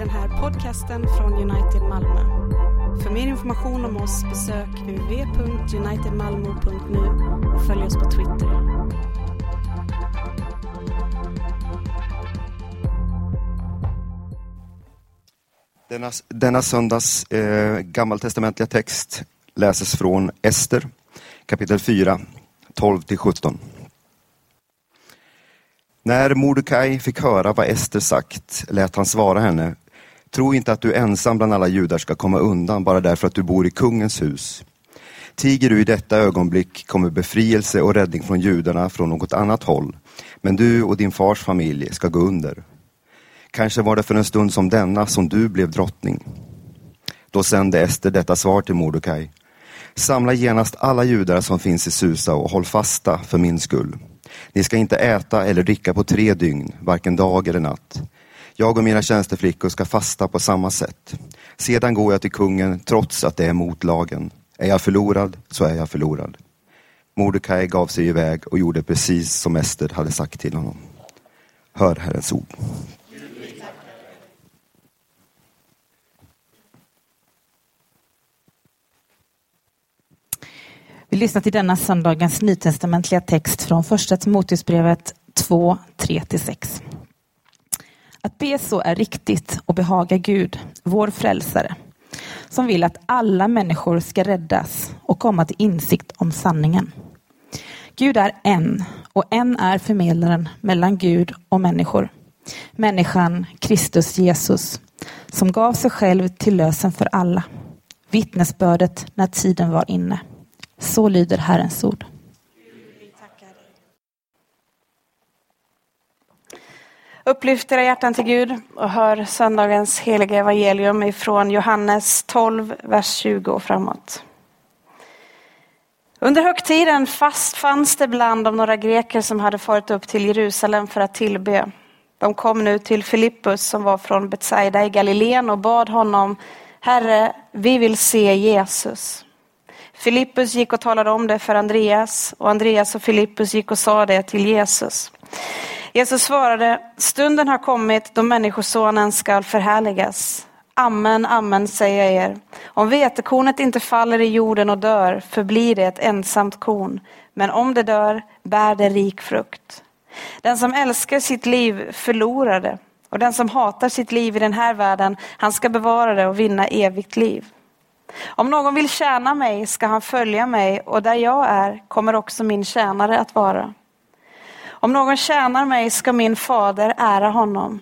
den här podcasten från United Malmö. För mer information om oss besök www.unitedmalmo.nu och följ oss på Twitter. Denna, denna söndags eh, gammaltestamentliga text läses från Ester kapitel 4, 12-17. När Mordecai fick höra vad Ester sagt lät han svara henne Tro inte att du ensam bland alla judar ska komma undan bara därför att du bor i kungens hus. Tiger du i detta ögonblick kommer befrielse och räddning från judarna från något annat håll, men du och din fars familj ska gå under. Kanske var det för en stund som denna som du blev drottning. Då sände Ester detta svar till Mordecai. Samla genast alla judar som finns i Susa och håll fasta för min skull. Ni ska inte äta eller dricka på tre dygn, varken dag eller natt. Jag och mina tjänsteflickor ska fasta på samma sätt. Sedan går jag till kungen trots att det är mot lagen. Är jag förlorad så är jag förlorad. Mordecai gav sig iväg och gjorde precis som Ester hade sagt till honom. Hör Herrens ord. Vi lyssnar till denna söndagens nytestamentliga text från första Timoteusbrevet 2, 3-6. Att be så är riktigt och behaga Gud, vår frälsare, som vill att alla människor ska räddas och komma till insikt om sanningen. Gud är en och en är förmedlaren mellan Gud och människor. Människan Kristus Jesus, som gav sig själv till lösen för alla. Vittnesbördet när tiden var inne. Så lyder Herrens ord. Upplyft era hjärtan till Gud och hör söndagens heliga evangelium ifrån Johannes 12, vers 20 och framåt. Under högtiden fast fanns det bland dem några greker som hade farit upp till Jerusalem för att tillbe. De kom nu till Filippus som var från Betsaida i Galileen och bad honom, Herre, vi vill se Jesus. Filippus gick och talade om det för Andreas och Andreas och Filippus gick och sa det till Jesus. Jesus svarade, stunden har kommit då Människosonen skall förhärligas. Amen, amen säger jag er. Om vetekornet inte faller i jorden och dör förblir det ett ensamt korn. Men om det dör bär det rik frukt. Den som älskar sitt liv förlorar det. Och den som hatar sitt liv i den här världen, han ska bevara det och vinna evigt liv. Om någon vill tjäna mig ska han följa mig och där jag är kommer också min tjänare att vara. Om någon tjänar mig ska min fader ära honom.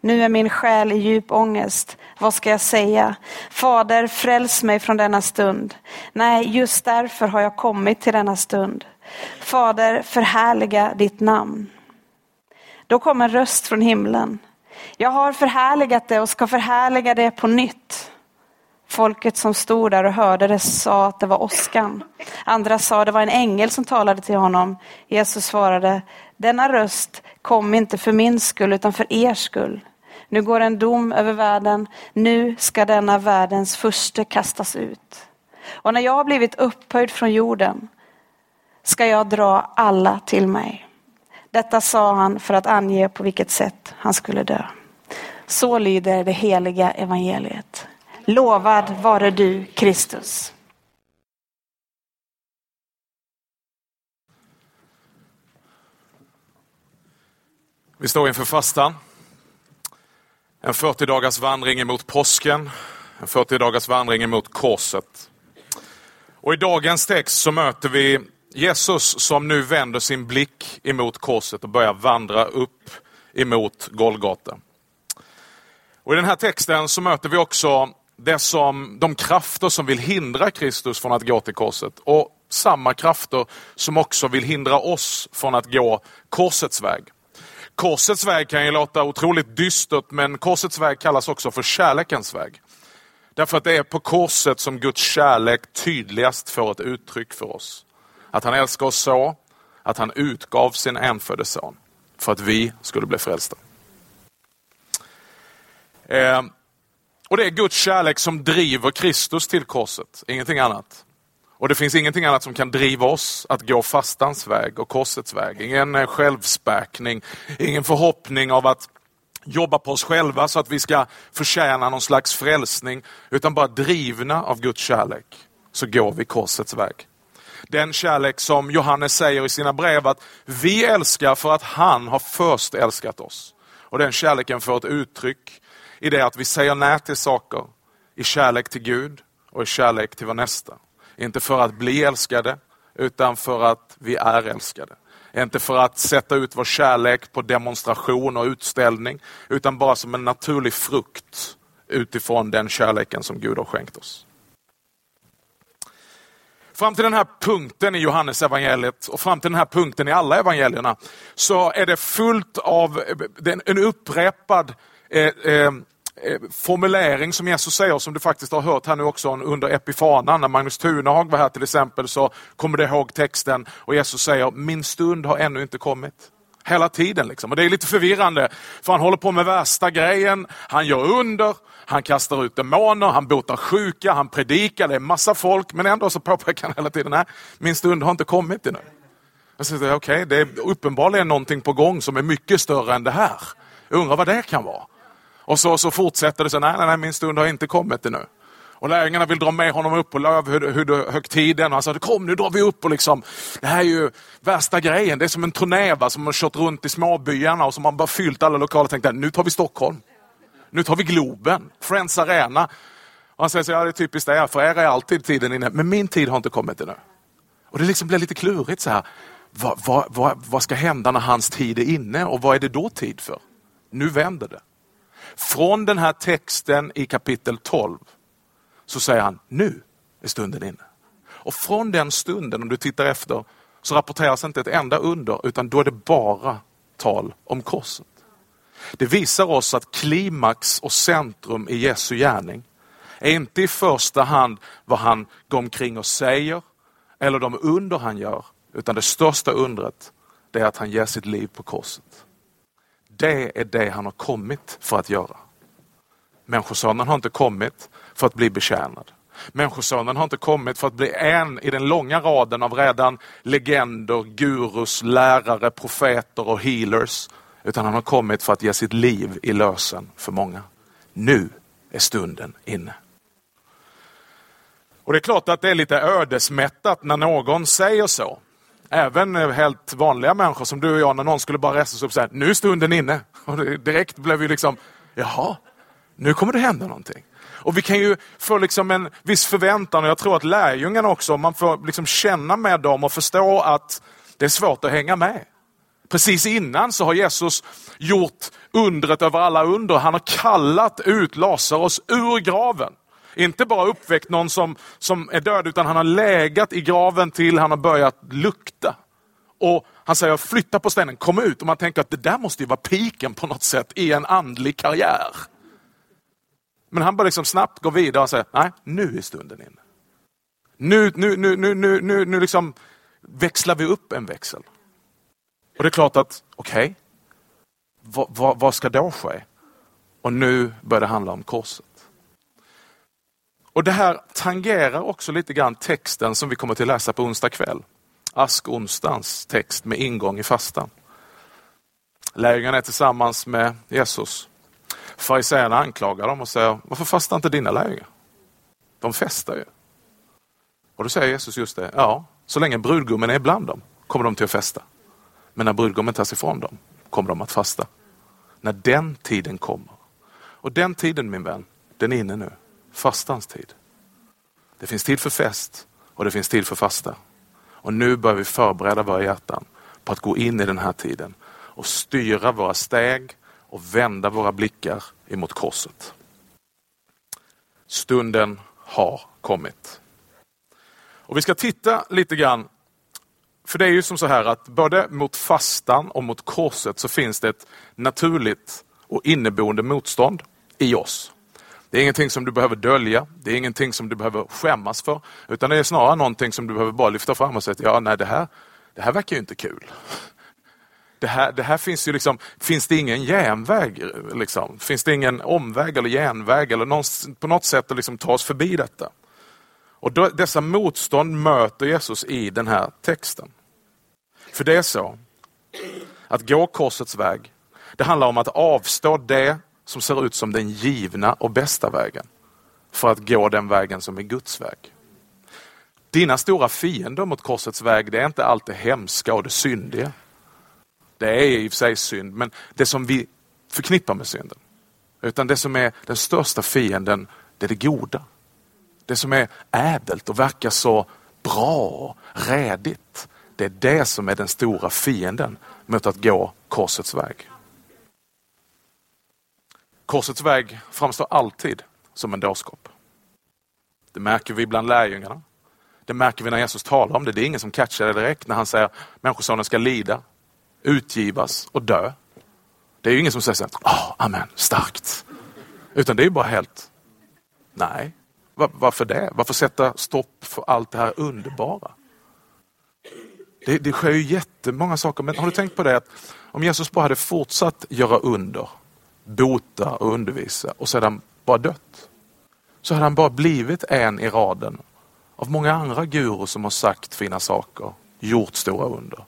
Nu är min själ i djup ångest. Vad ska jag säga? Fader, fräls mig från denna stund. Nej, just därför har jag kommit till denna stund. Fader, förhärliga ditt namn. Då kom en röst från himlen. Jag har förhärligat det och ska förhärliga det på nytt. Folket som stod där och hörde det sa att det var åskan. Andra sa att det var en ängel som talade till honom. Jesus svarade, denna röst kom inte för min skull utan för er skull. Nu går en dom över världen, nu ska denna världens furste kastas ut. Och när jag har blivit upphöjd från jorden ska jag dra alla till mig. Detta sa han för att ange på vilket sätt han skulle dö. Så lyder det heliga evangeliet. Lovad vare du, Kristus. Vi står inför fastan. En 40 dagars vandring emot påsken. En 40 dagars vandring emot korset. Och i dagens text så möter vi Jesus som nu vänder sin blick emot korset och börjar vandra upp emot Golgata. Och I den här texten så möter vi också det som, de krafter som vill hindra Kristus från att gå till korset och samma krafter som också vill hindra oss från att gå korsets väg. Korsets väg kan ju låta otroligt dystert men korsets väg kallas också för kärlekens väg. Därför att det är på korset som Guds kärlek tydligast får ett uttryck för oss. Att han älskar oss så att han utgav sin enfödde son för att vi skulle bli frälsta. Eh, och det är Guds kärlek som driver Kristus till korset, ingenting annat. Och det finns ingenting annat som kan driva oss att gå fastans väg och korsets väg. Ingen eh, självspäkning, ingen förhoppning av att jobba på oss själva så att vi ska förtjäna någon slags frälsning, utan bara drivna av Guds kärlek, så går vi korsets väg. Den kärlek som Johannes säger i sina brev att vi älskar för att han har först älskat oss. Och den kärleken får ett uttryck i det att vi säger nej till saker i kärlek till Gud och i kärlek till vår nästa. Inte för att bli älskade, utan för att vi är älskade. Inte för att sätta ut vår kärlek på demonstration och utställning, utan bara som en naturlig frukt utifrån den kärleken som Gud har skänkt oss. Fram till den här punkten i Johannes evangeliet och fram till den här punkten i alla evangelierna så är det fullt av en upprepad Eh, eh, eh, formulering som Jesus säger, som du faktiskt har hört här nu också under Epifanan. När Magnus Tunehag var här till exempel så kommer du ihåg texten och Jesus säger, min stund har ännu inte kommit. Hela tiden liksom. Och det är lite förvirrande, för han håller på med värsta grejen. Han gör under, han kastar ut demoner, han botar sjuka, han predikar, det är massa folk, men ändå så påpekar han hela tiden, nej, min stund har inte kommit ännu. Okej, okay, det är uppenbarligen någonting på gång som är mycket större än det här. Jag undrar vad det kan vara. Och så, så fortsätter det så, nej, nej, nej, min stund har inte kommit ännu. Och lärjungarna vill dra med honom upp på lövhögtiden. Han alltså, sa, kom nu drar vi upp och liksom, det här är ju värsta grejen. Det är som en turné va, som har kört runt i småbyarna och som har bara fyllt alla lokaler och tänkte, nu tar vi Stockholm. Nu tar vi Globen, Friends Arena. Och han säger, så, ja det är typiskt det, för er är alltid tiden inne, men min tid har inte kommit ännu. Och det liksom blir lite klurigt så här. Vad, vad, vad, vad ska hända när hans tid är inne och vad är det då tid för? Nu vänder det. Från den här texten i kapitel 12 så säger han, nu är stunden inne. Och från den stunden, om du tittar efter, så rapporteras inte ett enda under, utan då är det bara tal om korset. Det visar oss att klimax och centrum i Jesu gärning är inte i första hand vad han går omkring och säger eller de under han gör, utan det största undret det är att han ger sitt liv på korset. Det är det han har kommit för att göra. Människosonen har inte kommit för att bli betjänad. Människosonen har inte kommit för att bli en i den långa raden av redan legender, gurus, lärare, profeter och healers. Utan han har kommit för att ge sitt liv i lösen för många. Nu är stunden inne. Och Det är klart att det är lite ödesmättat när någon säger så. Även eh, helt vanliga människor som du och jag, när någon skulle bara resa sig upp och säga, nu är stunden inne. Och direkt blev vi liksom, jaha, nu kommer det hända någonting. Och vi kan ju få liksom en viss förväntan och jag tror att lärjungarna också, man får liksom känna med dem och förstå att det är svårt att hänga med. Precis innan så har Jesus gjort undret över alla under. Han har kallat ut Lazarus ur graven. Inte bara uppväckt någon som, som är död, utan han har lägat i graven till han har börjat lukta. Och Han säger flytta på stenen, kom ut. Och man tänker att det där måste ju vara piken på något sätt i en andlig karriär. Men han bara liksom snabbt gå vidare och säger, nej, nu är stunden inne. Nu, nu, nu, nu, nu, nu, nu liksom växlar vi upp en växel. Och det är klart att, okej, okay, vad, vad, vad ska då ske? Och nu börjar det handla om korset. Och Det här tangerar också lite grann texten som vi kommer till läsa på onsdag kväll. Askonsdagens text med ingång i fastan. Lärjungarna är tillsammans med Jesus. Fariséerna anklagar dem och säger, varför fastar inte dina lärjungar? De festar ju. Och då säger Jesus just det, ja, så länge brudgummen är bland dem kommer de till att festa. Men när brudgummen tas ifrån dem kommer de att fasta. När den tiden kommer. Och den tiden min vän, den är inne nu. Fastans tid. Det finns tid för fest och det finns tid för fasta. Och nu börjar vi förbereda våra hjärtan på att gå in i den här tiden och styra våra steg och vända våra blickar emot korset. Stunden har kommit. Och Vi ska titta lite grann, för det är ju som så här att både mot fastan och mot korset så finns det ett naturligt och inneboende motstånd i oss. Det är ingenting som du behöver dölja, det är ingenting som du behöver skämmas för, utan det är snarare någonting som du behöver bara lyfta fram och säga, ja nej det här, det här verkar ju inte kul det här, det här finns ju liksom, finns det ingen genväg? Liksom? Finns det ingen omväg eller genväg eller någon, på något sätt att liksom ta oss förbi detta? Och då, Dessa motstånd möter Jesus i den här texten. För det är så att gå korsets väg, Det handlar om att avstå det som ser ut som den givna och bästa vägen för att gå den vägen som är Guds väg. Dina stora fiender mot korsets väg, det är inte allt det hemska och det syndiga. Det är i och för sig synd, men det som vi förknippar med synden. Utan det som är den största fienden, det är det goda. Det som är ädelt och verkar så bra och rädigt. Det är det som är den stora fienden mot att gå korsets väg. Korsets väg framstår alltid som en dårskap. Det märker vi bland lärjungarna. Det märker vi när Jesus talar om det. Det är ingen som catchar det direkt när han säger att Människosonen ska lida, utgivas och dö. Det är ingen som säger så oh, amen, starkt. Utan det är bara helt, nej, varför det? Varför sätta stopp för allt det här underbara? Det, det sker ju jättemånga saker, men har du tänkt på det att om Jesus bara hade fortsatt göra under, bota och undervisa och sedan bara dött. Så hade han bara blivit en i raden av många andra guror som har sagt fina saker, gjort stora under.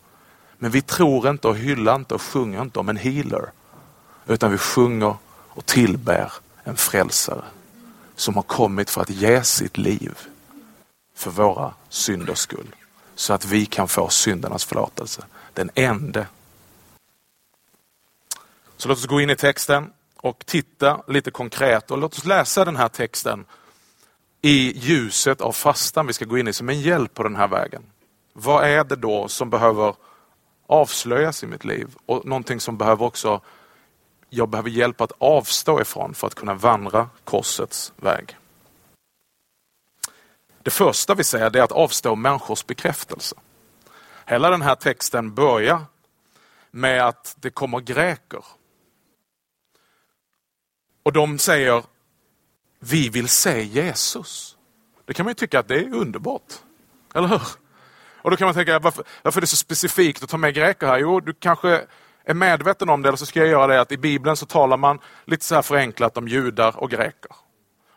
Men vi tror inte och hyllar inte och sjunger inte om en healer. Utan vi sjunger och tillbär en frälsare som har kommit för att ge sitt liv för våra synders skull. Så att vi kan få syndernas förlåtelse. Den ende. Så låt oss gå in i texten och titta lite konkret och låt oss läsa den här texten i ljuset av fastan vi ska gå in i som en hjälp på den här vägen. Vad är det då som behöver avslöjas i mitt liv och någonting som behöver också jag behöver hjälp att avstå ifrån för att kunna vandra korsets väg. Det första vi säger är att avstå människors bekräftelse. Hela den här texten börjar med att det kommer greker. Och de säger, vi vill se Jesus. Det kan man ju tycka att det är underbart. Eller hur? Och då kan man tänka, varför, varför är det så specifikt att ta med greker här? Jo, du kanske är medveten om det, eller så ska jag göra det att i Bibeln så talar man lite så här förenklat om judar och greker.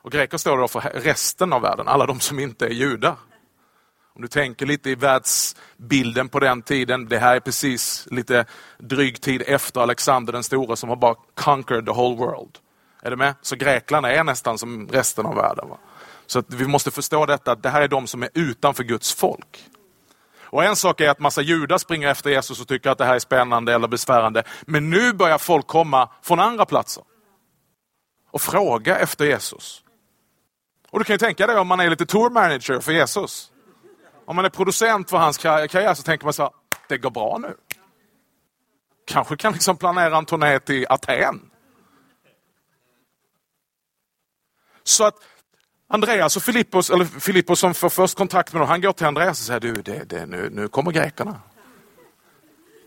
Och greker står då för resten av världen, alla de som inte är judar. Om du tänker lite i världsbilden på den tiden, det här är precis lite dryg tid efter Alexander den store som har bara conquered the whole world. Är du med? Så Grekland är nästan som resten av världen. Va? Så vi måste förstå detta, att det här är de som är utanför Guds folk. Och En sak är att massa judar springer efter Jesus och tycker att det här är spännande eller besvärande. Men nu börjar folk komma från andra platser och fråga efter Jesus. Och Du kan ju tänka dig om man är lite tour manager för Jesus. Om man är producent för hans karriär så tänker man så här, det går bra nu. Kanske kan liksom planera en turné till Aten. Så att Andreas och Filippos, eller Filippos som får först kontakt med dem, han går till Andreas och säger du, det, det, nu, nu kommer grekerna.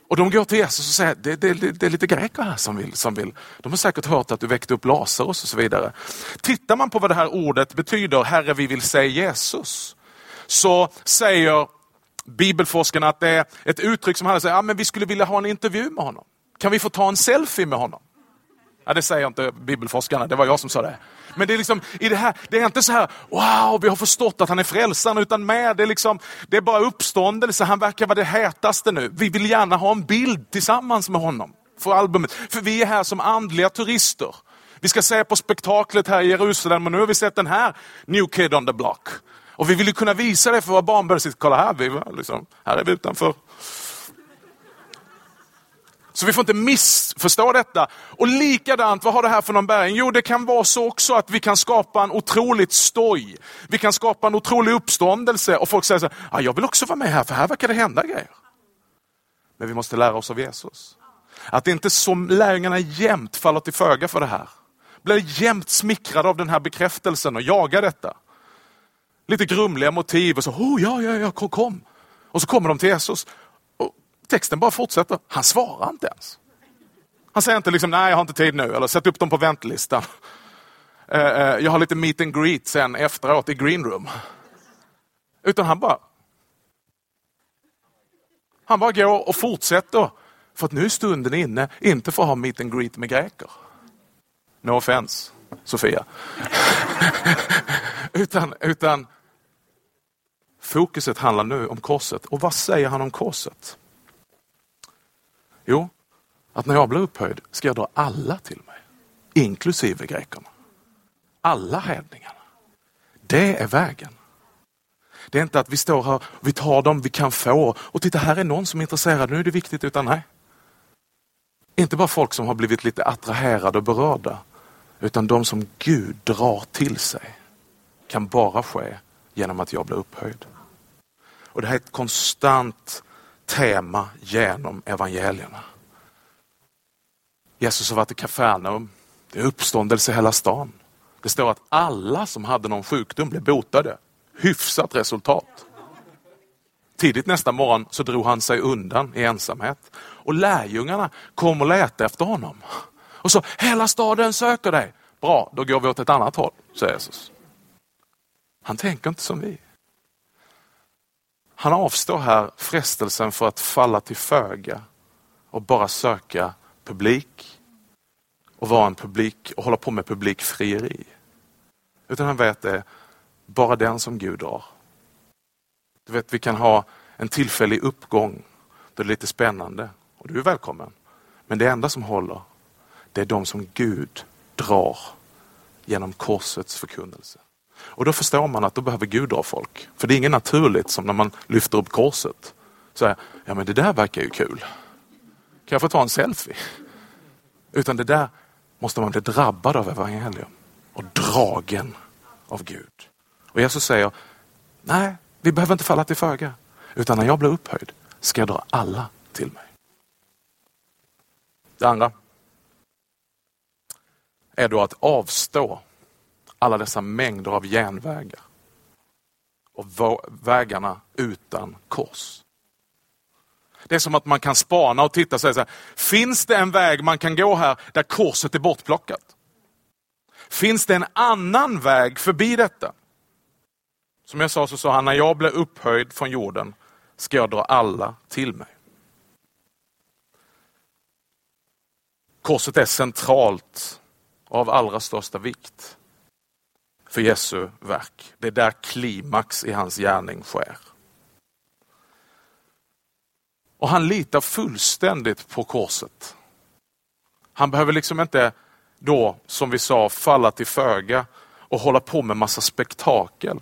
Och de går till Jesus och säger, det, det, det, är lite greker här som vill, som vill. De har säkert hört att du väckte upp Lazarus och så vidare. Tittar man på vad det här ordet betyder, Herre vi vill se Jesus, så säger bibelforskarna att det är ett uttryck som handlar om att ja, vi skulle vilja ha en intervju med honom. Kan vi få ta en selfie med honom? Ja, det säger inte bibelforskarna, det var jag som sa det. Men det är liksom, i det här, det är inte så här, wow, vi har förstått att han är frälsaren, utan med det är liksom, det är bara uppståndelse, han verkar vara det hetaste nu. Vi vill gärna ha en bild tillsammans med honom för albumet. För vi är här som andliga turister. Vi ska se på spektaklet här i Jerusalem och nu har vi sett den här New Kid on the Block. Och vi vill ju kunna visa det för våra barnbarn. Kolla här, vi, liksom, här är vi utanför så vi får inte missförstå detta. Och likadant, vad har det här för någon bäring? Jo, det kan vara så också att vi kan skapa en otroligt stoj. Vi kan skapa en otrolig uppståndelse och folk säger så här, ah, jag vill också vara med här för här verkar det hända grejer. Men vi måste lära oss av Jesus. Att det inte som lärjungarna jämt faller till föga för det här. Blir jämt smickrade av den här bekräftelsen och jagar detta. Lite grumliga motiv och så, oh, ja, ja, ja, kom, kom. Och så kommer de till Jesus Texten bara fortsätter. Han svarar inte ens. Han säger inte liksom, nej jag har inte tid nu, eller sätt upp dem på väntelistan. Eh, eh, jag har lite meet and greet sen efteråt i green room. Utan han bara han bara går och fortsätter. För att nu är stunden inne, inte för att ha meet and greet med greker. No offense, Sofia. utan, utan fokuset handlar nu om korset. Och vad säger han om korset? Jo, att när jag blir upphöjd ska jag dra alla till mig, inklusive grekerna. Alla hedningarna. Det är vägen. Det är inte att vi står här, vi tar dem vi kan få och titta här är någon som är intresserad, nu är det viktigt, utan nej. Inte bara folk som har blivit lite attraherade och berörda, utan de som Gud drar till sig kan bara ske genom att jag blir upphöjd. Och Det här är ett konstant tema genom evangelierna. Jesus har varit i Kafarnaum. Det är uppståndelse i hela stan. Det står att alla som hade någon sjukdom blev botade. Hyfsat resultat. Tidigt nästa morgon så drog han sig undan i ensamhet. Och lärjungarna kom och letade efter honom. Och så, hela staden söker dig. Bra, då går vi åt ett annat håll, säger Jesus. Han tänker inte som vi. Han avstår här frestelsen för att falla till föga och bara söka publik och vara en publik och hålla på med publikfrieri. Utan han vet det, bara den som Gud drar. Du vet, vi kan ha en tillfällig uppgång då det är lite spännande och du är välkommen. Men det enda som håller, det är de som Gud drar genom korsets förkunnelse. Och då förstår man att då behöver Gud dra folk. För det är inget naturligt som när man lyfter upp korset. Så här, ja men det där verkar ju kul. Kan jag få ta en selfie? Utan det där måste man bli drabbad av evangelium och dragen av Gud. Och Jesus säger, nej, vi behöver inte falla till föga. Utan när jag blir upphöjd ska jag dra alla till mig. Det andra är då att avstå alla dessa mängder av järnvägar och vägarna utan kors. Det är som att man kan spana och titta och säga så här, finns det en väg man kan gå här där korset är bortplockat? Finns det en annan väg förbi detta? Som jag sa så sa han, när jag blir upphöjd från jorden ska jag dra alla till mig. Korset är centralt av allra största vikt för Jesu verk. Det är där klimax i hans gärning sker. Och han litar fullständigt på korset. Han behöver liksom inte då, som vi sa, falla till föga och hålla på med massa spektakel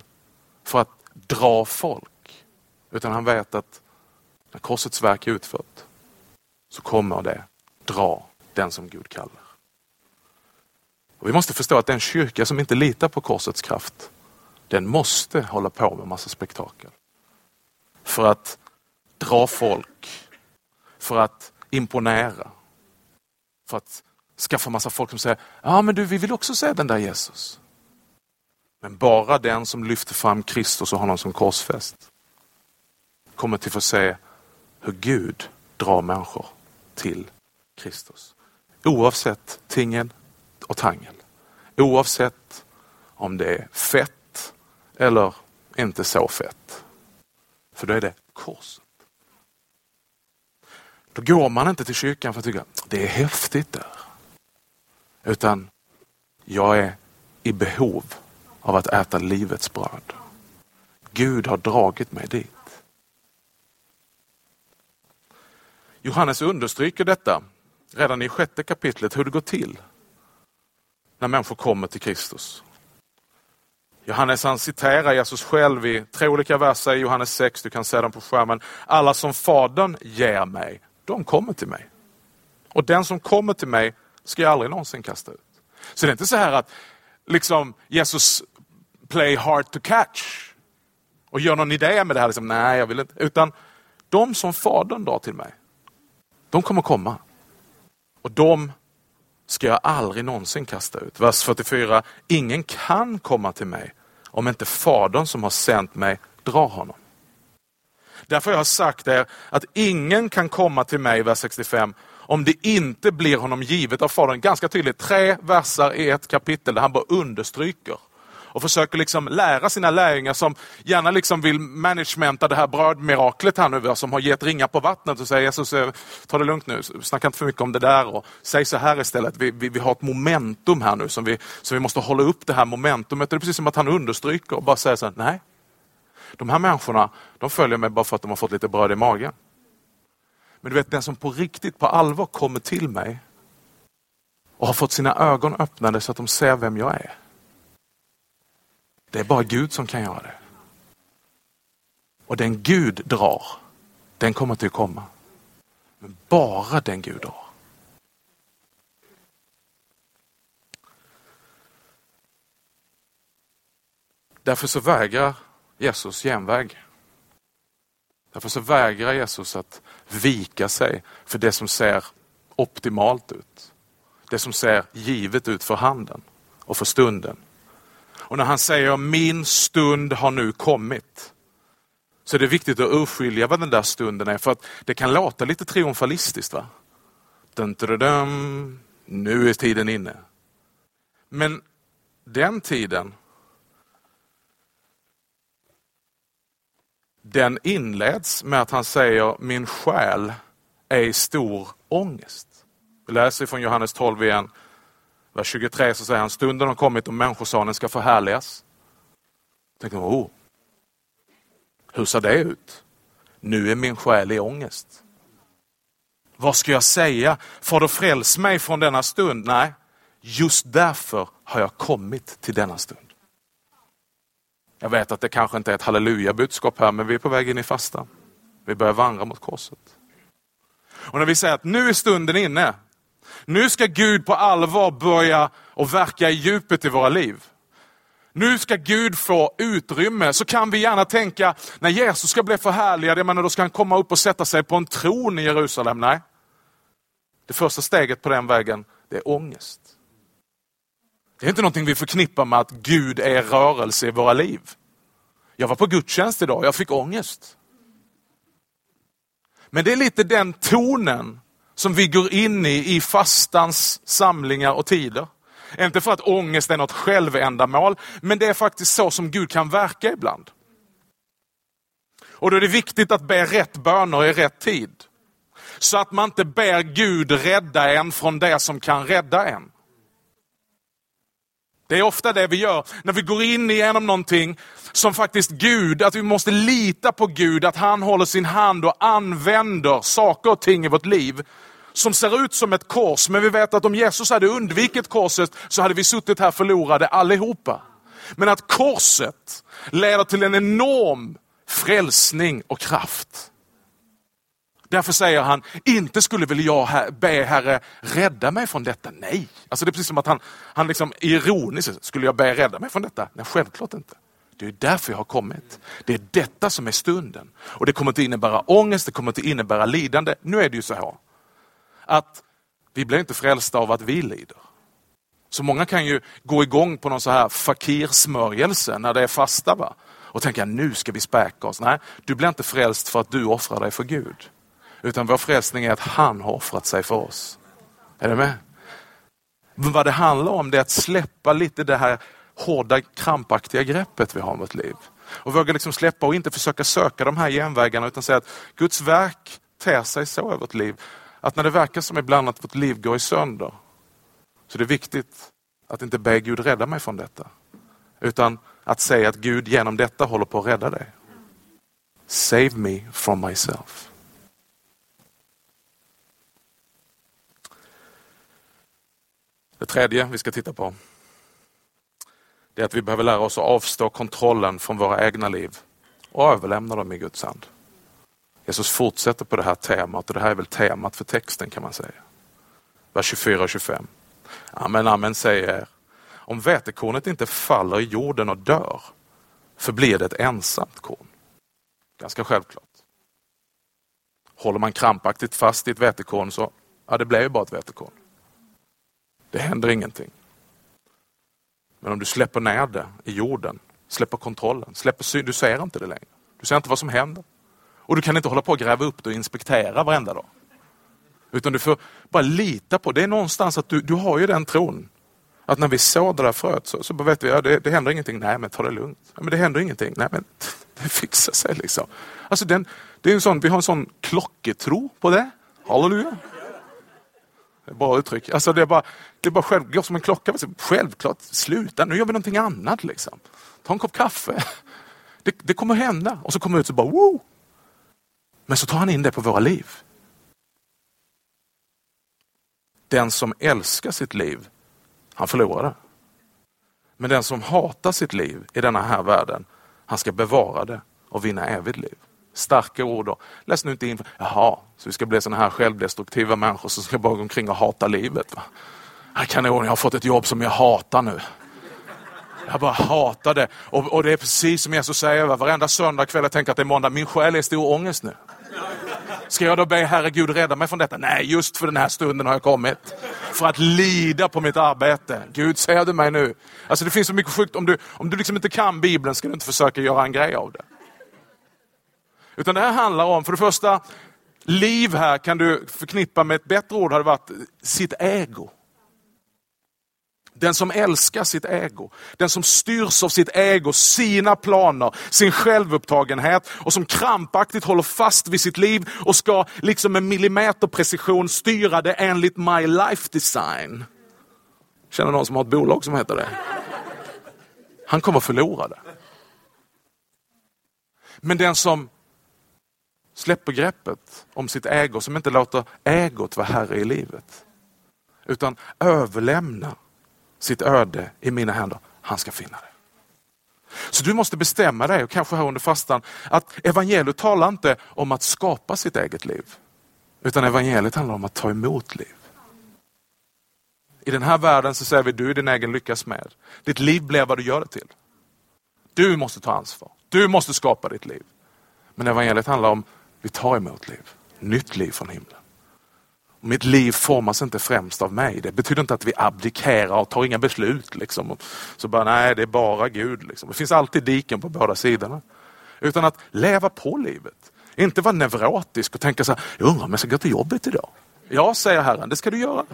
för att dra folk. Utan han vet att när korsets verk är utfört så kommer det dra den som Gud kallar. Och vi måste förstå att den kyrka som inte litar på korsets kraft, den måste hålla på med massa spektakel. För att dra folk, för att imponera, för att skaffa massa folk som säger, ja men du vi vill också se den där Jesus. Men bara den som lyfter fram Kristus och honom som korsfäst kommer till att få se hur Gud drar människor till Kristus. Oavsett tingen och tangel. Oavsett om det är fett eller inte så fett. För då är det korset. Då går man inte till kyrkan för att tycka det är häftigt där. Utan jag är i behov av att äta livets bröd. Gud har dragit mig dit. Johannes understryker detta redan i sjätte kapitlet hur det går till när människor kommer till Kristus. Johannes han citerar Jesus själv i tre olika verser i Johannes 6, du kan se dem på skärmen. Alla som Fadern ger mig, de kommer till mig. Och den som kommer till mig ska jag aldrig någonsin kasta ut. Så det är inte så här att liksom Jesus play hard to catch och gör någon idé med det här. Liksom, Nej, jag vill inte. Utan de som Fadern drar till mig, de kommer komma. Och de ska jag aldrig någonsin kasta ut. Vers 44. Ingen kan komma till mig om inte Fadern som har sänt mig drar honom. Därför har jag sagt er att ingen kan komma till mig, vers 65, om det inte blir honom givet av Fadern. Ganska tydligt, tre verser i ett kapitel där han bara understryker och försöker liksom lära sina lärjungar som gärna liksom vill managementa det här brödmiraklet här nu, som har gett ringar på vattnet och säger Jesus, eh, ta det lugnt nu, snacka inte för mycket om det där och säg så här istället. Vi, vi, vi har ett momentum här nu som vi, som vi måste hålla upp det här momentumet. Det är precis som att han understryker och bara säger så här, nej. De här människorna, de följer mig bara för att de har fått lite bröd i magen. Men du vet den som på riktigt, på allvar kommer till mig och har fått sina ögon öppnade så att de ser vem jag är. Det är bara Gud som kan göra det. Och den Gud drar, den kommer till att komma. Men bara den Gud drar. Därför så vägrar Jesus genväg. Därför så vägrar Jesus att vika sig för det som ser optimalt ut. Det som ser givet ut för handen och för stunden. Och när han säger min stund har nu kommit. Så är det viktigt att urskilja vad den där stunden är för att det kan låta lite triumfalistiskt. va? Dun, dun, dun, nu är tiden inne. Men den tiden den inleds med att han säger min själ är i stor ångest. Vi läser från Johannes 12 igen, vers 23 så säger han stunden har kommit och människosonen ska förhärligas. Tänker man, oh, hur ser det ut? Nu är min själ i ångest. Vad ska jag säga? Fader fräls mig från denna stund. Nej, just därför har jag kommit till denna stund. Jag vet att det kanske inte är ett halleluja-budskap här, men vi är på väg in i fastan. Vi börjar vandra mot korset. Och när vi säger att nu är stunden inne, nu ska Gud på allvar börja och verka i djupet i våra liv. Nu ska Gud få utrymme, så kan vi gärna tänka, när Jesus ska bli förhärligad, jag menar, då ska han komma upp och sätta sig på en tron i Jerusalem. Nej. Det första steget på den vägen, det är ångest. Det är inte någonting vi förknippar med att Gud är rörelse i våra liv. Jag var på gudstjänst idag, jag fick ångest. Men det är lite den tonen som vi går in i, i fastans samlingar och tider. Inte för att ångest är något självändamål, men det är faktiskt så som Gud kan verka ibland. Och då är det viktigt att be rätt böner i rätt tid. Så att man inte ber Gud rädda en från det som kan rädda en. Det är ofta det vi gör när vi går in igenom någonting som faktiskt Gud, att vi måste lita på Gud, att han håller sin hand och använder saker och ting i vårt liv som ser ut som ett kors. Men vi vet att om Jesus hade undvikit korset så hade vi suttit här förlorade allihopa. Men att korset leder till en enorm frälsning och kraft. Därför säger han, inte skulle väl jag be Herre rädda mig från detta. Nej, alltså det är precis som att han, han liksom ironiskt, skulle jag be rädda mig från detta? Nej, självklart inte. Det är därför jag har kommit. Det är detta som är stunden. Och det kommer inte innebära ångest, det kommer inte innebära lidande. Nu är det ju så här att vi blir inte frälsta av att vi lider. Så många kan ju gå igång på någon så här fakirsmörjelse när det är fasta va? och tänka nu ska vi späka oss. Nej, du blir inte frälst för att du offrar dig för Gud. Utan vår frälsning är att han har offrat sig för oss. Är du med? Men vad det handlar om det är att släppa lite det här hårda krampaktiga greppet vi har om vårt liv. Och våga liksom släppa och inte försöka söka de här genvägarna utan säga att Guds verk ter sig så över vårt liv. Att när det verkar som ibland att vårt liv går i sönder så det är viktigt att inte be Gud rädda mig från detta. Utan att säga att Gud genom detta håller på att rädda dig. Save me from myself. Det tredje vi ska titta på det är att vi behöver lära oss att avstå kontrollen från våra egna liv och överlämna dem i Guds hand. Jesus fortsätter på det här temat och det här är väl temat för texten kan man säga. Vers 24 och 25. Amen, amen säger er. Om vätekornet inte faller i jorden och dör förblir det ett ensamt korn. Ganska självklart. Håller man krampaktigt fast i ett vetekorn så, ja det blir ju bara ett vetekorn. Det händer ingenting. Men om du släpper ner det i jorden, släpper kontrollen, släpper du ser inte det längre. Du ser inte vad som händer. Och du kan inte hålla på att gräva upp det och inspektera varenda dag. Utan du får bara lita på, det är någonstans att du, du har ju den tron. Att när vi sår det där fröet så, så vet vi, ja, det, det händer ingenting. Nej men ta det lugnt. Ja, men det händer ingenting. Nej men det fixar sig liksom. Alltså den, det är en sån, vi har en sån klocketro på det. Halleluja. Det är bra uttryck. Alltså det är bara, det är bara själv, går som en klocka. Självklart, sluta, nu gör vi någonting annat. Liksom. Ta en kopp kaffe. Det, det kommer hända. Och så kommer vi ut så bara, Woo! Men så tar han in det på våra liv. Den som älskar sitt liv, han förlorar det. Men den som hatar sitt liv i denna här världen, han ska bevara det och vinna evigt liv. Starka ord. Och Läs nu inte in, jaha, så vi ska bli sådana här självdestruktiva människor som ska bara gå omkring och hata livet. Va? Kanon, jag har fått ett jobb som jag hatar nu. Jag bara hatar det. Och, och det är precis som Jesus säger, va? varenda söndag kväll jag tänker att det är måndag, min själ är i stor ångest nu. Ska jag då be Herre Gud rädda mig från detta? Nej, just för den här stunden har jag kommit. För att lida på mitt arbete. Gud, ser du mig nu? Alltså det finns så mycket sjukt. Om du, om du liksom inte kan Bibeln ska du inte försöka göra en grej av det. Utan det här handlar om, för det första, liv här kan du förknippa med ett bättre ord, hade varit sitt ego. Den som älskar sitt ego, den som styrs av sitt ego, sina planer, sin självupptagenhet och som krampaktigt håller fast vid sitt liv och ska liksom med millimeterprecision styra det enligt my life design. Känner någon som har ett bolag som heter det? Han kommer förlora det. Men den som släpper greppet om sitt ego, som inte låter egot vara herre i livet, utan överlämnar sitt öde i mina händer. Han ska finna det. Så du måste bestämma dig, och kanske här under fastan, att evangeliet talar inte om att skapa sitt eget liv. Utan evangeliet handlar om att ta emot liv. I den här världen så säger vi, du är din egen lyckas med. Ditt liv blir vad du gör det till. Du måste ta ansvar. Du måste skapa ditt liv. Men evangeliet handlar om, vi tar emot liv. Nytt liv från himlen. Mitt liv formas inte främst av mig. Det betyder inte att vi abdikerar och tar inga beslut. Liksom. Så bara, nej, det är bara Gud. Liksom. Det finns alltid diken på båda sidorna. Utan att leva på livet. Inte vara neurotisk och tänka så här, jag undrar om jag ska gå till jobbet idag? Ja, säger Herren, det ska du göra.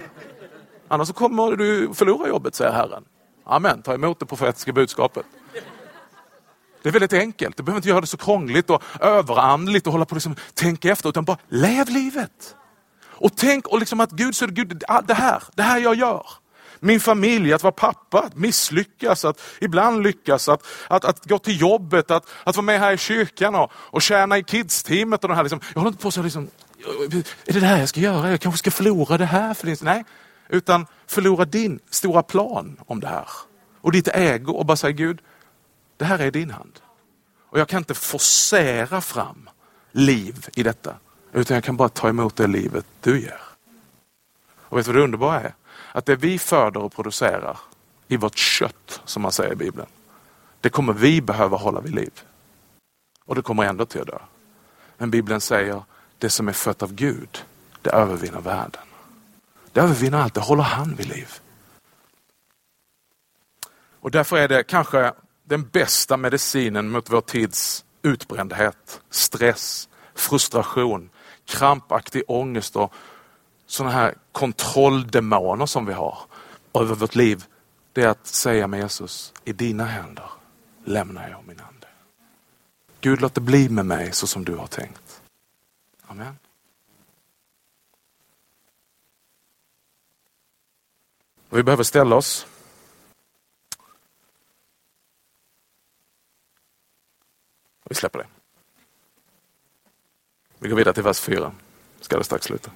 Annars kommer du förlora jobbet, säger Herren. Amen, ta emot det profetiska budskapet. Det är väldigt enkelt, du behöver inte göra det så krångligt och överandligt och hålla på och liksom, tänka efter, utan bara lev livet. Och tänk och liksom att Gud säger, Gud, det här, det här jag gör. Min familj, att vara pappa, att misslyckas, att ibland lyckas, att, att, att gå till jobbet, att, att vara med här i kyrkan och, och tjäna i kidsteamet. Och här, liksom. Jag håller inte på så liksom, är det det här jag ska göra? Jag kanske ska förlora det här för din Nej, utan förlora din stora plan om det här. Och ditt ego och bara säga Gud, det här är din hand. Och jag kan inte forcera fram liv i detta. Utan jag kan bara ta emot det livet du ger. Och vet du vad det underbara är? Att det vi föder och producerar i vårt kött, som man säger i Bibeln, det kommer vi behöva hålla vid liv. Och det kommer ändå till att dö. Men Bibeln säger, det som är fött av Gud, det övervinner världen. Det övervinner allt, det håller han vid liv. Och därför är det kanske den bästa medicinen mot vår tids utbrändhet, stress, frustration, krampaktig ångest och sådana här kontrolldemoner som vi har över vårt liv. Det är att säga med Jesus, i dina händer lämnar jag min ande. Gud låt det bli med mig så som du har tänkt. Amen. Och vi behöver ställa oss Vi släpper det. Vi går vidare till vers 4. Ska det strax sluta.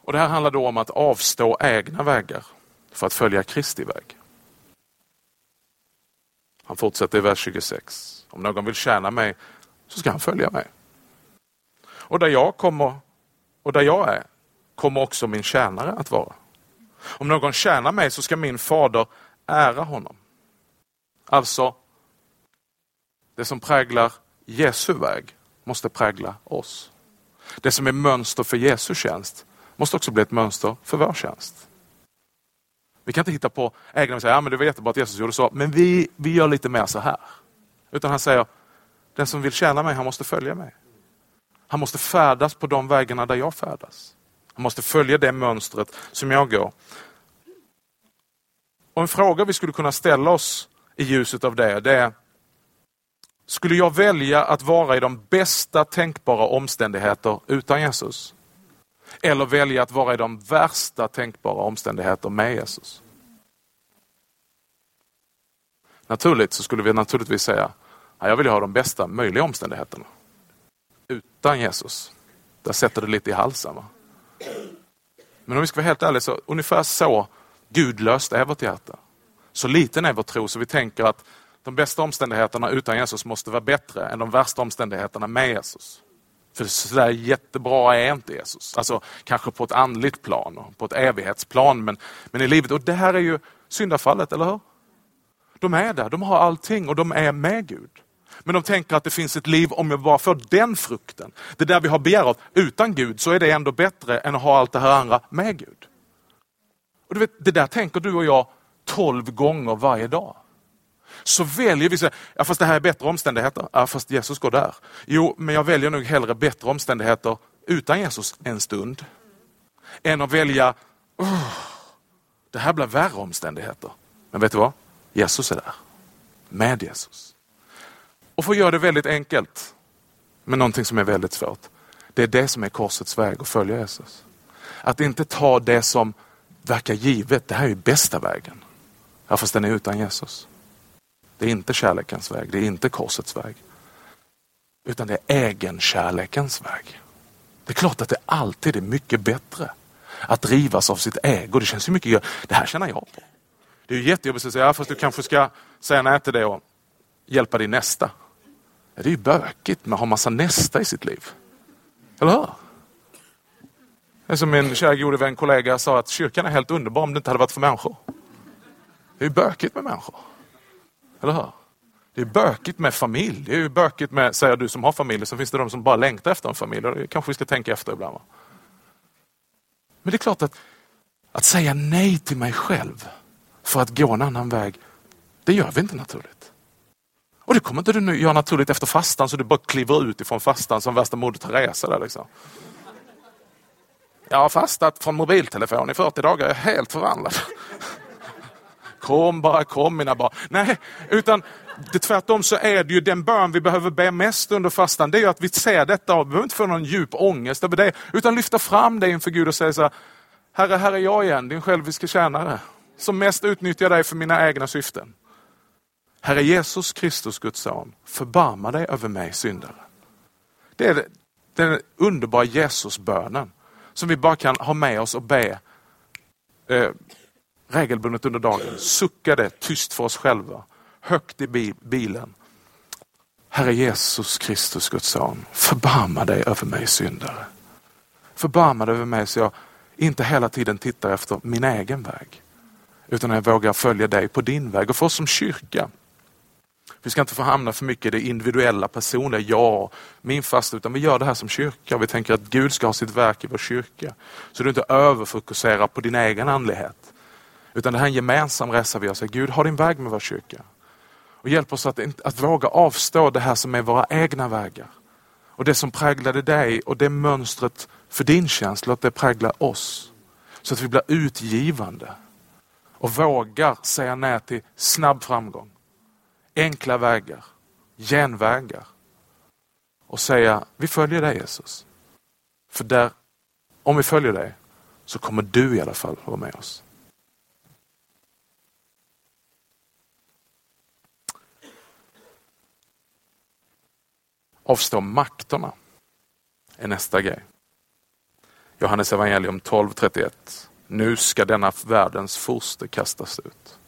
Och Det här handlar då om att avstå egna vägar för att följa Kristi väg. Han fortsätter i vers 26. Om någon vill tjäna mig så ska han följa mig. Och där jag kommer och där jag är kommer också min tjänare att vara. Om någon tjänar mig så ska min fader ära honom. Alltså, det som präglar Jesu väg måste prägla oss. Det som är mönster för Jesu tjänst måste också bli ett mönster för vår tjänst. Vi kan inte hitta på egna och säga, ja men det var jättebra att Jesus gjorde så, men vi, vi gör lite mer så här. Utan han säger, den som vill tjäna mig, han måste följa mig. Han måste färdas på de vägarna där jag färdas. Han måste följa det mönstret som jag går. Och En fråga vi skulle kunna ställa oss i ljuset av det, det är skulle jag välja att vara i de bästa tänkbara omständigheter utan Jesus? Eller välja att vara i de värsta tänkbara omständigheter med Jesus? Naturligt så skulle vi naturligtvis säga, jag vill ha de bästa möjliga omständigheterna. Utan Jesus. Där sätter det lite i halsen. Va? Men om vi ska vara helt ärliga, så ungefär så gudlöst är vårt hjärta. Så liten är vår tro så vi tänker att de bästa omständigheterna utan Jesus måste vara bättre än de värsta omständigheterna med Jesus. För sådär jättebra är inte Jesus. Alltså kanske på ett andligt plan och på ett evighetsplan men, men i livet. Och det här är ju syndafallet, eller hur? De är där, de har allting och de är med Gud. Men de tänker att det finns ett liv om jag bara får den frukten. Det där vi har begär av. Utan Gud så är det ändå bättre än att ha allt det här andra med Gud. Och du vet, Det där tänker du och jag tolv gånger varje dag. Så väljer vi, så, ja fast det här är bättre omständigheter. Ja fast Jesus går där. Jo, men jag väljer nog hellre bättre omständigheter utan Jesus en stund. Än att välja, oh, det här blir värre omständigheter. Men vet du vad? Jesus är där. Med Jesus. Och för att göra det väldigt enkelt med någonting som är väldigt svårt. Det är det som är korsets väg att följa Jesus. Att inte ta det som verkar givet, det här är ju bästa vägen. Ja, fast den är utan Jesus. Det är inte kärlekens väg, det är inte korsets väg. Utan det är egenkärlekens väg. Det är klart att det alltid är mycket bättre att drivas av sitt ego. Det känns ju mycket, det här känner jag på. Det är ju jättejobbigt att säga, ja, fast du kanske ska säga nej till det och hjälpa din nästa. Ja, det är ju bökigt med att ha massa nästa i sitt liv. Eller hur? Det är som min kära gode vän kollega sa att kyrkan är helt underbar om det inte hade varit för människor. Det är ju bökigt med människor. Eller hur? Det är bökigt med familj. Det är ju bökigt med, säger du som har familj, så finns det de som bara längtar efter en familj. Det kanske vi ska tänka efter ibland. Va? Men det är klart att, att säga nej till mig själv för att gå en annan väg, det gör vi inte naturligt. Och det kommer inte du göra naturligt efter fastan så du bara kliver ut ifrån fastan som värsta Moder Teresa. Där liksom. Jag har fastat från mobiltelefon i 40 dagar, jag är helt förvandlad. Kom bara, kom mina barn. Nej, utan det tvärtom så är det ju den bön vi behöver be mest under fastan. Det är ju att vi ser detta och vi behöver inte få någon djup ångest över det. Utan lyfta fram det inför Gud och säga så här, Herre, här är jag igen, din själviska tjänare. Som mest utnyttjar dig för mina egna syften. Herre Jesus Kristus, Guds son, förbarma dig över mig syndare. Det är den underbara Jesusbönen som vi bara kan ha med oss och be eh, regelbundet under dagen. suckade tyst för oss själva, högt i bilen. Herre Jesus Kristus, Guds son, förbarma dig över mig syndare. Förbarma dig över mig så jag inte hela tiden tittar efter min egen väg. Utan jag vågar följa dig på din väg. Och för oss som kyrka, vi ska inte få hamna för mycket i det individuella, personliga, jag, min fasta, utan vi gör det här som kyrka. Vi tänker att Gud ska ha sitt verk i vår kyrka. Så du inte överfokuserar på din egen andlighet. Utan det här är en gemensam resa vi gör. Så Gud, ha din väg med vår kyrka. Och hjälp oss att, att våga avstå det här som är våra egna vägar. Och det som präglade dig och det mönstret för din tjänst, låt det prägla oss. Så att vi blir utgivande och vågar säga nej till snabb framgång enkla vägar, genvägar och säga vi följer dig Jesus. För där, om vi följer dig så kommer du i alla fall vara med oss. Avstå makterna är nästa grej. Johannes evangelium 12.31. Nu ska denna världens furste kastas ut.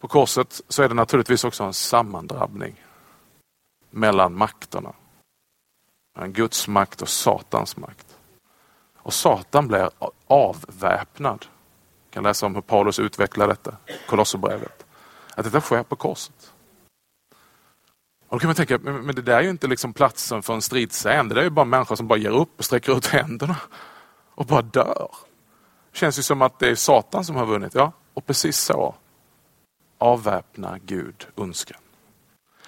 På korset så är det naturligtvis också en sammandrabbning mellan makterna. Mellan Guds makt och Satans makt. Och Satan blir avväpnad. Vi kan läsa om hur Paulus utvecklar detta, Kolosserbrevet. Att detta sker på korset. Och då kan man tänka, men det där är ju inte liksom platsen för en stridsscen. Det där är ju bara människor som bara ger upp och sträcker ut händerna och bara dör. Det känns ju som att det är Satan som har vunnit. Ja, och precis så avväpnar Gud ondskan.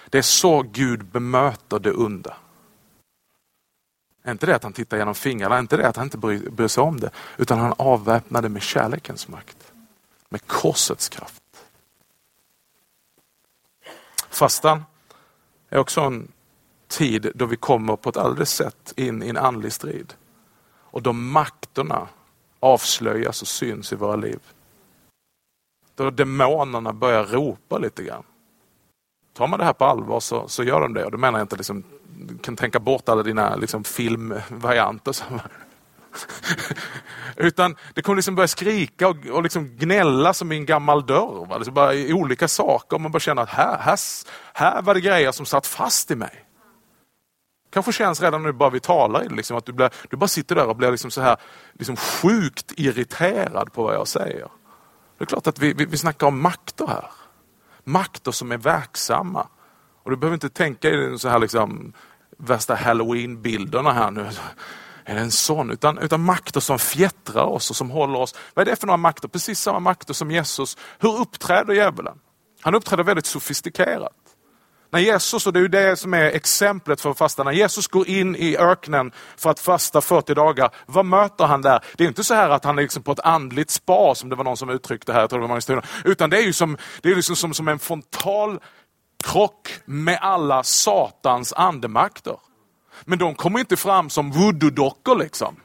Det är så Gud bemöter det onda. Inte det att han tittar genom fingrarna, inte det att han inte bryr, bryr sig om det, utan han avväpnar det med kärlekens makt. Med korsets kraft. Fastan är också en tid då vi kommer på ett alldeles sätt in i en andlig strid. Och då makterna avslöjas och syns i våra liv. Då demonerna börjar ropa lite grann. tar man det här på allvar så, så gör de det. Och då menar jag inte liksom, du kan tänka bort alla dina liksom, filmvarianter. Utan det kommer liksom börja skrika och, och liksom gnälla som i en gammal dörr. Va? Liksom bara i olika saker. Man bara känner att här, här, här var det grejer som satt fast i mig. Kanske känns redan nu bara vi talar i det, liksom, att du, blir, du bara sitter där och blir liksom så här liksom sjukt irriterad på vad jag säger. Det är klart att vi, vi, vi snackar om makter här. Makter som är verksamma. Och du behöver inte tänka i så här liksom, värsta halloween-bilderna här nu. Är det en sån? Utan, utan makter som fjättrar oss och som håller oss. Vad är det för några makter? Precis samma makter som Jesus. Hur uppträder djävulen? Han uppträder väldigt sofistikerat. När Jesus, och det är ju det som är exemplet för fasta, när Jesus går in i öknen för att fasta 40 dagar, vad möter han där? Det är inte så här att han är liksom på ett andligt spa som det var någon som uttryckte här, jag tror det var Magnus utan det är ju som, det är liksom som, som en frontal krock med alla Satans andemakter. Men de kommer inte fram som voodoo-dockor liksom.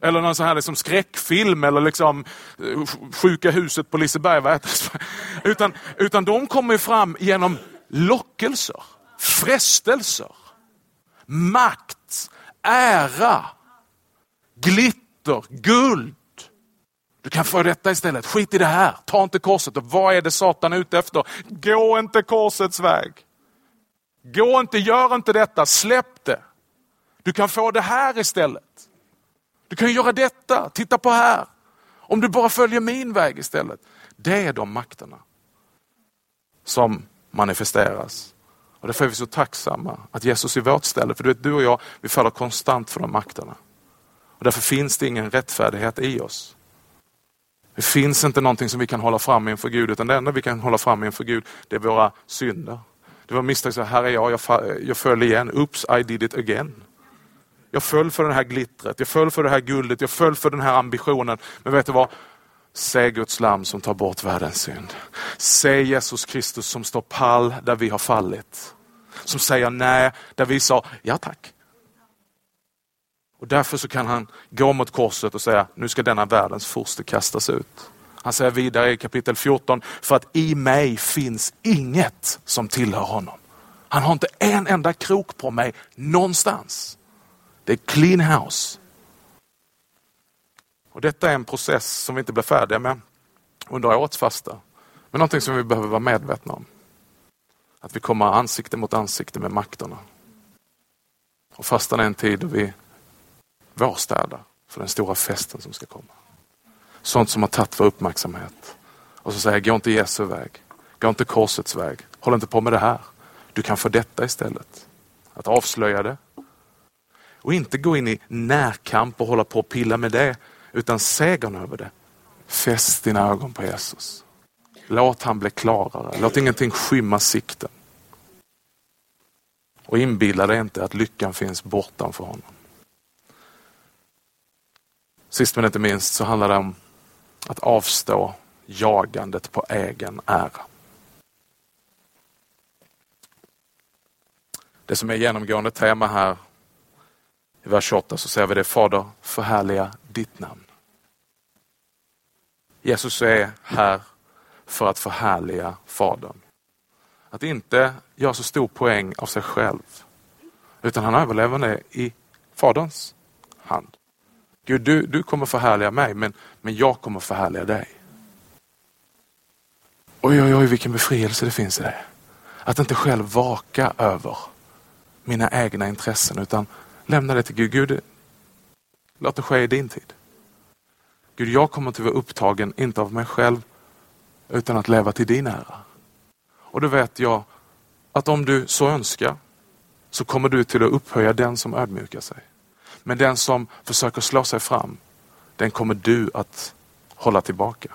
Eller någon sån här liksom skräckfilm eller liksom eh, Sjuka huset på Liseberg. Utan, utan de kommer fram genom lockelser, frestelser, makt, ära, glitter, guld. Du kan få detta istället. Skit i det här. Ta inte korset. Och vad är det Satan är ute efter? Gå inte korsets väg. Gå inte, gör inte detta. Släpp det. Du kan få det här istället. Du kan göra detta. Titta på här. Om du bara följer min väg istället. Det är de makterna som manifesteras. Och därför är vi så tacksamma att Jesus är vårt ställe. För du, vet, du och jag, vi faller konstant för de makterna. Och därför finns det ingen rättfärdighet i oss. Det finns inte någonting som vi kan hålla fram inför Gud, utan det enda vi kan hålla fram inför Gud, det är våra synder. Det var misstag, så här är jag, jag, jag föll igen. Oops, I did it again. Jag föll för det här glittret, jag föll för det här guldet, jag föll för den här ambitionen. Men vet du vad? Se Guds lam som tar bort världens synd. Se Jesus Kristus som står pall där vi har fallit. Som säger nej, där vi sa ja tack. Och därför så kan han gå mot korset och säga, nu ska denna världens furste kastas ut. Han säger vidare i kapitel 14, för att i mig finns inget som tillhör honom. Han har inte en enda krok på mig någonstans. Det är clean house. Och Detta är en process som vi inte blir färdiga med under årets fasta. Men någonting som vi behöver vara medvetna om. Att vi kommer ansikte mot ansikte med makterna. Och fastan är en tid då vi vårstädar för den stora festen som ska komma. Sånt som har tagit vår uppmärksamhet. Och så säger jag, gå inte Jesu väg. Gå inte korsets väg. Håll inte på med det här. Du kan få detta istället. Att avslöja det. Och inte gå in i närkamp och hålla på och pilla med det utan segern över det. Fäst dina ögon på Jesus. Låt han bli klarare. Låt ingenting skymma sikten. Och inbilla dig inte att lyckan finns bortanför honom. Sist men inte minst så handlar det om att avstå jagandet på egen ära. Det som är genomgående tema här i vers 28 så säger vi det, Fader förhärliga ditt namn. Jesus är här för att förhärliga Fadern. Att inte göra så stor poäng av sig själv. Utan han överlever det i Faderns hand. Gud, du, du kommer förhärliga mig, men, men jag kommer förhärliga dig. Oj, oj, oj, vilken befrielse det finns i det. Att inte själv vaka över mina egna intressen, utan lämna det till Gud. Gud, låt det ske i din tid. Gud, jag kommer att vara upptagen, inte av mig själv, utan att leva till din ära. Och då vet jag att om du så önskar så kommer du till att upphöja den som ödmjukar sig. Men den som försöker slå sig fram, den kommer du att hålla tillbaka.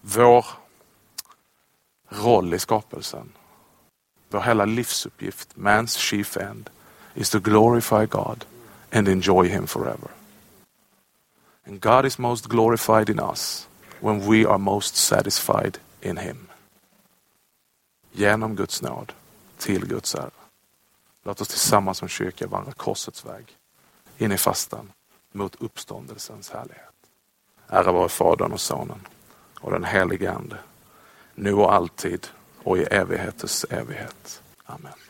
Vår roll i skapelsen, vår hela livsuppgift, man's chief end, is to glorify God and enjoy him forever. And God is most glorified in us when we are most satisfied in him. Genom Guds nåd till Guds ära. Låt oss tillsammans som kyrka vandra korsets väg in i fastan mot uppståndelsens härlighet. Ära vare Fadern och Sonen och den helige Ande, nu och alltid och i evigheters evighet. Amen.